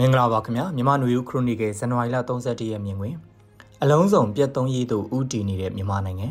မင်္ဂလာပါခင်ဗျာမြန်မာနွေဦးခရိုနီကယ်ဇန်နဝါရီလ31ရက်မြင်တွင်အလုံးစုံပြတ်သုံးရေးသို့ဦးတည်နေတဲ့မြန်မာနိုင်ငံ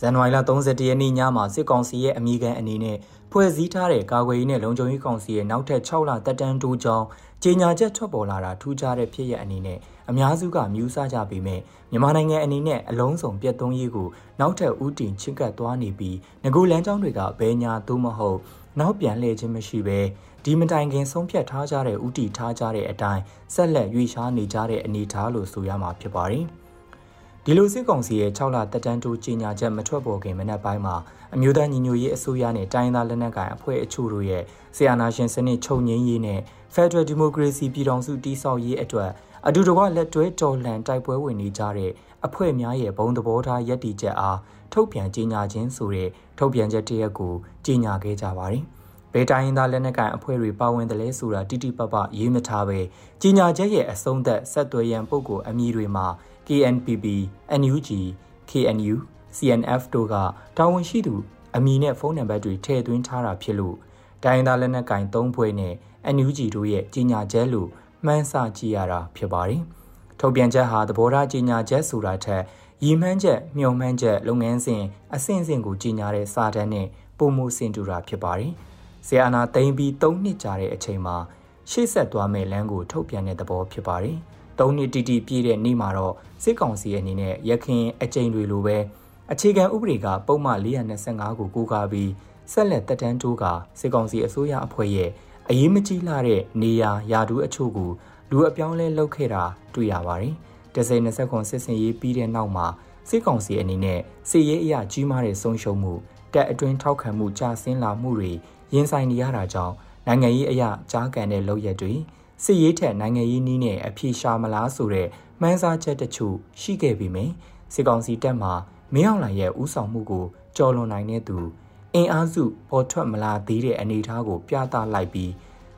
ဇန်နဝါရီလ31ရက်နေ့ညမှာစစ်ကောင်စီရဲ့အမိခံအနေနဲ့ဖွဲ့စည်းထားတဲ့ကာကွယ်ရေးနဲ့လုံခြုံရေးကောင်စီရဲ့နောက်ထပ်6လတက်တန်းတိုးကြောင်းကြေညာချက်ထွက်ပေါ်လာတာထူးခြားတဲ့ဖြစ်ရပ်အနေနဲ့အများစုကမြူးဆကြပေမဲ့မြန်မာနိုင်ငံအနေနဲ့အလုံးစုံပြတ်သုံးရေးကိုနောက်ထပ်ဦးတည်ချင့်ကပ်သွားနေပြီးငကူလန်းကျောင်းတွေကဘဲညာသို့မဟုတ် နောက်ပြန်လှည့်ခြင်းမရှိဘဲဒီမတိုင်ခင်ဆုံးဖြတ်ထားကြတဲ့ဥတီထားကြတဲ့အတိုင်းဆက်လက်ရွေ့ရှားနေကြတဲ့အနေအထားလို့ဆိုရမှာဖြစ်ပါတယ်။ဒီလိုစစ်ကောင်စီရဲ့6လတက်တန်းတိုးကြီးညာချက်မထွက်ပေါ်ခင်မနက်ပိုင်းမှာအမျိုးသားညီညွတ်ရေးအစိုးရနဲ့တိုင်းသားလက်နက်ကိုင်အဖွဲ့အချို့တို့ရဲ့ဆီယနာရှင်စနစ်ချုပ်ငင်းရေးနဲ့ Federal Democracy ပြည်ထောင်စုတည်ဆောက်ရေးအတွက် အတူတကွလက်တွဲတော်လှန်တိုက်ပွဲဝင်နေကြတဲ့အဖွဲ့များရဲ့ဘုံသဘောထားယက်တီချက်အားထုတ်ပြန်ကြေညာခြင်းဆိုတဲ့ထုတ်ပြန်ချက်တရက်ကိုကြေညာခဲ့ကြပါတယ်။ဘယ်တိုင်းရင်းသားလက်နက်ကိုင်အဖွဲ့တွေပါဝင်တယ်လဲဆိုတာတိတိပပရေးမထားပဲကြီးညာချက်ရဲ့အဆုံးသက်ဆက်သွယ်ရန်ပုံကိုအမည်တွေမှာ KNPP, NUG, KNU, CNF တို့ကတာဝန်ရှိသူအမည်နဲ့ဖုန်းနံပါတ်တွေထည့်သွင်းထားတာဖြစ်လို့တိုင်းရင်းသားလက်နက်ကိုင်၃ဖွဲ့နဲ့ NUG တို့ရဲ့ကြီးညာချက်လို့ မှန်းဆကြည့်ရတာဖြစ်ပါတယ်။ထုတ်ပြန်ချက်ဟာသဘောထားကြီးညာချက်ဆိုတာထက်ရည်မှန်းချက်မျှော်မှန်းချက်လုပ်ငန်းစဉ်အဆင့်ဆင့်ကိုကြီးညာတဲ့စာတမ်းနဲ့ပုံမှုစင်တူတာဖြစ်ပါတယ်။ဆီယနာသိမ်းပြီး၃နှစ်ကြာတဲ့အချိန်မှာရှေ့ဆက်သွားမဲ့လမ်းကိုထုတ်ပြန်တဲ့သဘောဖြစ်ပါတယ်။၃နှစ်တိတိပြည့်တဲ့နေ့မှာတော့စစ်ကောင်စီအနေနဲ့ရခင်အကြိမ်တွေလိုပဲအခြေခံဥပဒေကပုံမှန်425ကိုကိုးကားပြီးဆက်လက်တက်တန်းတိုးကစစ်ကောင်စီအစိုးရအဖွဲ့ရဲ့ အရေးမကြီးလာတဲ့နေရာယာတူးအချို့ကိုလူအပြောင်းလဲလုပ်ခဲ့တာတွေ့ရပါတယ်။တစ်စိမ်20ခွန်စစ်စင်ရေးပြီးတဲ့နောက်မှာစစ်ကောင်စီအနေနဲ့စစ်ရေးအရာကြီးမားတဲ့ဆုံးရှုံးမှုတက်အတွင်းထောက်ခံမှုကျဆင်းလာမှုတွေရင်ဆိုင်နေရတာကြောင့်နိုင်ငံရေးအရာကြားကန်တဲ့လုပ်ရက်တွေစစ်ရေးထက်နိုင်ငံရေးနည်းနဲ့အပြေရှာမလားဆိုတဲ့မှန်းဆချက်တချို့ရှိခဲ့ပေမယ့်စစ်ကောင်စီတပ်မှမင်းအောင်လှိုင်ရဲ့ဥဆောင်မှုကိုကြော်လွန်နိုင်တဲ့သူ အင်အားစုပေါ်ထွက်မလာသေးတဲ့အနေအထားကို ပြသလိုက်ပြီး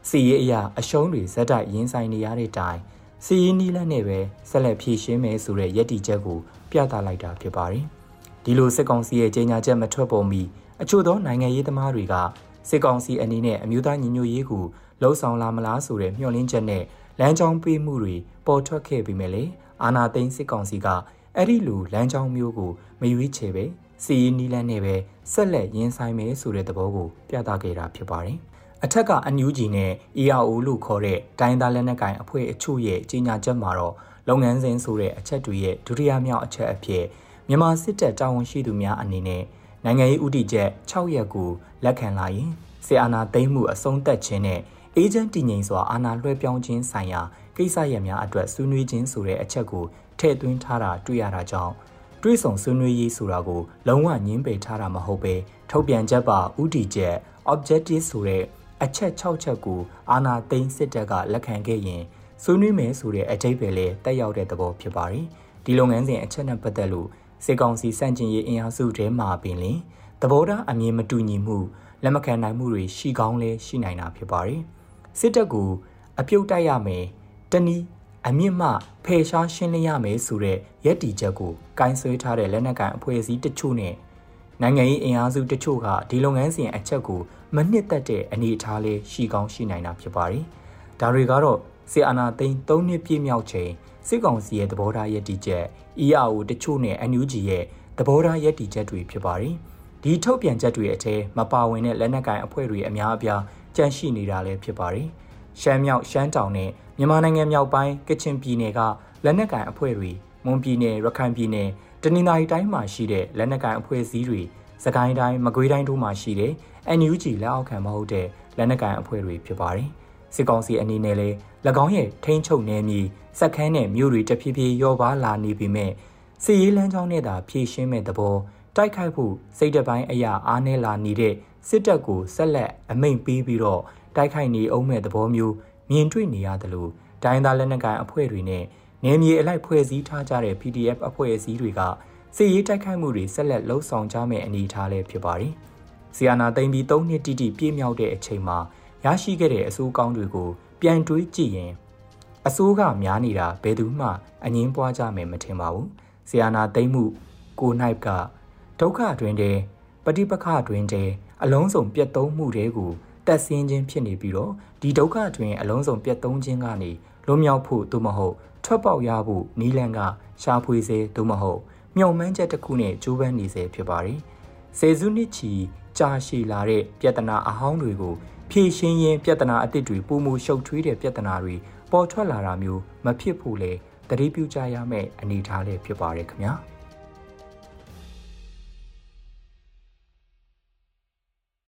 စီရေးအရာအရှုံးတွေဇက်တိုက်ရင်ဆိုင်နေရတဲ့တိုင်စီရေးနီးလန်းနဲ့ပဲဆက်လက်ဖြည့်ရှင်းမယ်ဆိုတဲ့ရည်တည်ချက်ကို ပြသလိုက်တာဖြစ်ပါတယ်။ဒီလိုစစ်ကောင်စီရဲ့ကြေညာချက်မထွက်ပေါ်မီအချို့သောနိုင်ငံရေးသမားတွေကစစ်ကောင်စီအနေနဲ့အမျိုးသားညီညွတ်ရေးကိုလှုံ့ဆော်လာမလားဆိုတဲ့မျှော်လင့်ချက်နဲ့လမ်းကြောင်းပေးမှုတွေပေါ်ထွက်ခဲ့ပြီးမြဲလေအာနာသိန်းစစ်ကောင်စီကအဲ့ဒီလိုလမ်းကြောင်းမျိုးကိုမရွေးချယ်ပဲစီးနီးလန်းနဲ့ပဲ ဆက်လက်ရင်ဆိုင်မယ်ဆိုတဲ့သဘောကိုပြသခဲ့တာဖြစ်ပါတယ်။အထက်ကအန်ယူဂျီနဲ့ ERO လို့ခေါ်တဲ့တိုင်းသားလက်နက်ကိုင်အဖွဲ့အချို့ရဲ့ကြီးညာချက်မှာတော့လုပ်ငန်းစဉ်ဆိုတဲ့အချက်တွေရဲ့ဒုတိယမြောက်အချက်အဖြစ်မြန်မာစစ်တပ်တာဝန်ရှိသူများအနေနဲ့နိုင်ငံရေးဥတီချက်6ရက်ကိုလက်ခံလာရင်စစ်အာဏာသိမ်းမှုအဆုံးသတ်ခြင်းနဲ့အေဂျင့်တည်ငြိမ်စွာအာဏာလွှဲပြောင်းခြင်းဆိုင်ရာကိစ္စရပ်များအတွက်ဆွေးနွေးခြင်းဆိုတဲ့အချက်ကိုထည့်သွင်းထားတာတွေ့ရတာကြောင့် တွေးဆောင်ဆွေးနွေးရေးဆိုတာကိုလုံးဝညှင်းပယ်ထားတာမဟုတ်ပဲထုတ်ပြန်ချက်ပါဥတီချက် objective ဆိုတဲ့အချက်6ချက်ကိုအာဏာသိမ်းစစ်တပ်ကလက်ခံခဲ့ရင်ဆွေးနွေးမယ်ဆိုတဲ့အထိပ္ပယ်လေးတက်ရောက်တဲ့သဘောဖြစ်ပါတယ်ဒီလုပ်ငန်းစဉ်အချက်နဲ့ပတ်သက်လို့စစ်ကောင်စီစန့်ကျင်ရေးအင်အားစုထဲမှာပင်လင်သဘောထားအမြင်မတူညီမှုလက်မခံနိုင်မှုတွေရှိကောင်းလဲရှိနိုင်တာဖြစ်ပါတယ်စစ်တပ်ကိုအပြုတ်တိုက်ရမယ်တနည်း အမြင့်မှဖယ်ရှားရှင်းလင်းရမယ်ဆိုတဲ့ရည်တည်ချက်ကိုကင်ဆယ်ထားတဲ့လက်နက်ကန်အဖွဲ့အစည်းတချို့နဲ့နိုင်ငံရေးအင်အားစုတချို့ကဒီလုပ်ငန်းစဉ်အချက်ကိုမနှစ်သက်တဲ့အနေအထားလေးရှိကောင်းရှိနိုင်တာဖြစ်ပါတယ်ဒါတွေကတော့စစ်အာဏာသိမ်း၃နှစ်ပြည့်မြောက်ချိန်စစ်ကောင်စီရဲ့သဘောထားရည်တည်ချက် EAO တချို့နဲ့ NUG ရဲ့သဘောထားရည်တည်ချက်တွေဖြစ်ပါတယ်။ဒီထုတ်ပြန်ချက်တွေအထဲမပါဝင်တဲ့လက်နက်ကိုင်အဖွဲ့တွေအများအပြားကြန့်ရှိနေတာလည်းဖြစ်ပါတယ်။ ရှမ်းမြောက်ရှမ်းတောင်နဲ့မြန်မာနိုင်ငံမြောက်ပိုင်းကချင်ပြည်နယ်ကလက်နက်ကိုင်အဖွဲ့တွေမွန်ပြည်နယ်ရခိုင်ပြည်နယ်တနင်္သာရီတိုင်းမှာရှိတဲ့လက်နက်ကိုင်အဖွဲ့အစည်းတွေစကိုင်းတိုင်းမကွေးတိုင်းတို့မှာရှိတဲ့ NUG လက်အောက်ခံမဟုတ်တဲ့လက်နက်ကိုင်အဖွဲ့တွေဖြစ်ပါတယ်။စစ်ကောင်စီအနေနဲ့လည်း၎င်းရဲ့ထိန်းချုပ်နယ်မြေစက်ခန်းနဲ့မြို့တွေတဖြည်းဖြည်းလျော့ပါလာနေပေမဲ့စီရေးလမ်းကြောင်းနဲ့သာဖြည့်ရှင်းမဲ့သဘောတိုက်ခိုက်ဖို့စိတ်တပိုင်းအရာအားနည်းလာနေတဲ့ စစ်တပ်ကိုဆက်လက်အမိန့်ပေးပြီးတော့တိုက်ခိုက်နေအောင်မဲ့သဘောမျိုးမြင်တွေ့နေရတယ်လို့ဒိုင်းသားလက်နက်ကိုင်အဖွဲ့တွေနဲ့နယ်မြေအလိုက်ဖွဲ့စည်းထားကြတဲ့ PDF အဖွဲ့အစည်းတွေကစစ်ရေးတိုက်ခိုက်မှုတွေဆက်လက်လှုပ်ဆောင်ကြမယ့်အနေအထားလည်းဖြစ်ပါတယ်။ဆီယနာသိမ့်ပြီး၃နှစ်တိတိပြည့်မြောက်တဲ့အချိန်မှာရရှိခဲ့တဲ့အစိုးကောင်းတွေကိုပြန်တွေးကြည့်ရင်အစိုးကများနေတာဘယ်သူမှအငင်းပွားကြမယ်မထင်ပါဘူး။ဆီယနာသိမ့်မှုကိုနိုင်ကဒုက္ခတွင်တဲ့ပฏิပက္ခတွင်တဲ့ အလုံးစုံပြတ်သုံးမှုတွေကိုတက်ဆင်းခြင်းဖြစ်နေပြီးတော့ဒီဒုက္ခတွင်အလုံးစုံပြတ်သုံးခြင်းကနေလွန်မြောက်ဖို့သို့မဟုတ်ထွက်ပေါက်ရဖို့နီးလန်းကရှာဖွေစေသို့မဟုတ်မျှော်မှန်းချက်တစ်ခုနဲ့ကြိုးပမ်းနေစေဖြစ်ပါတယ်။ဆယ်စုနှစ်ချီကြာရှည်လာတဲ့ပြဿနာအဟောင်းတွေကိုဖြေရှင်းရင်းပြဿနာအသစ်တွေပုံမှုရှုပ်ထွေးတဲ့ပြဿနာတွေပေါ်ထွက်လာတာမျိုးမဖြစ်ဖို့လေတတိပြုကြရမယ့်အနေအထားလေးဖြစ်ပါတယ်ခင်ဗျာ။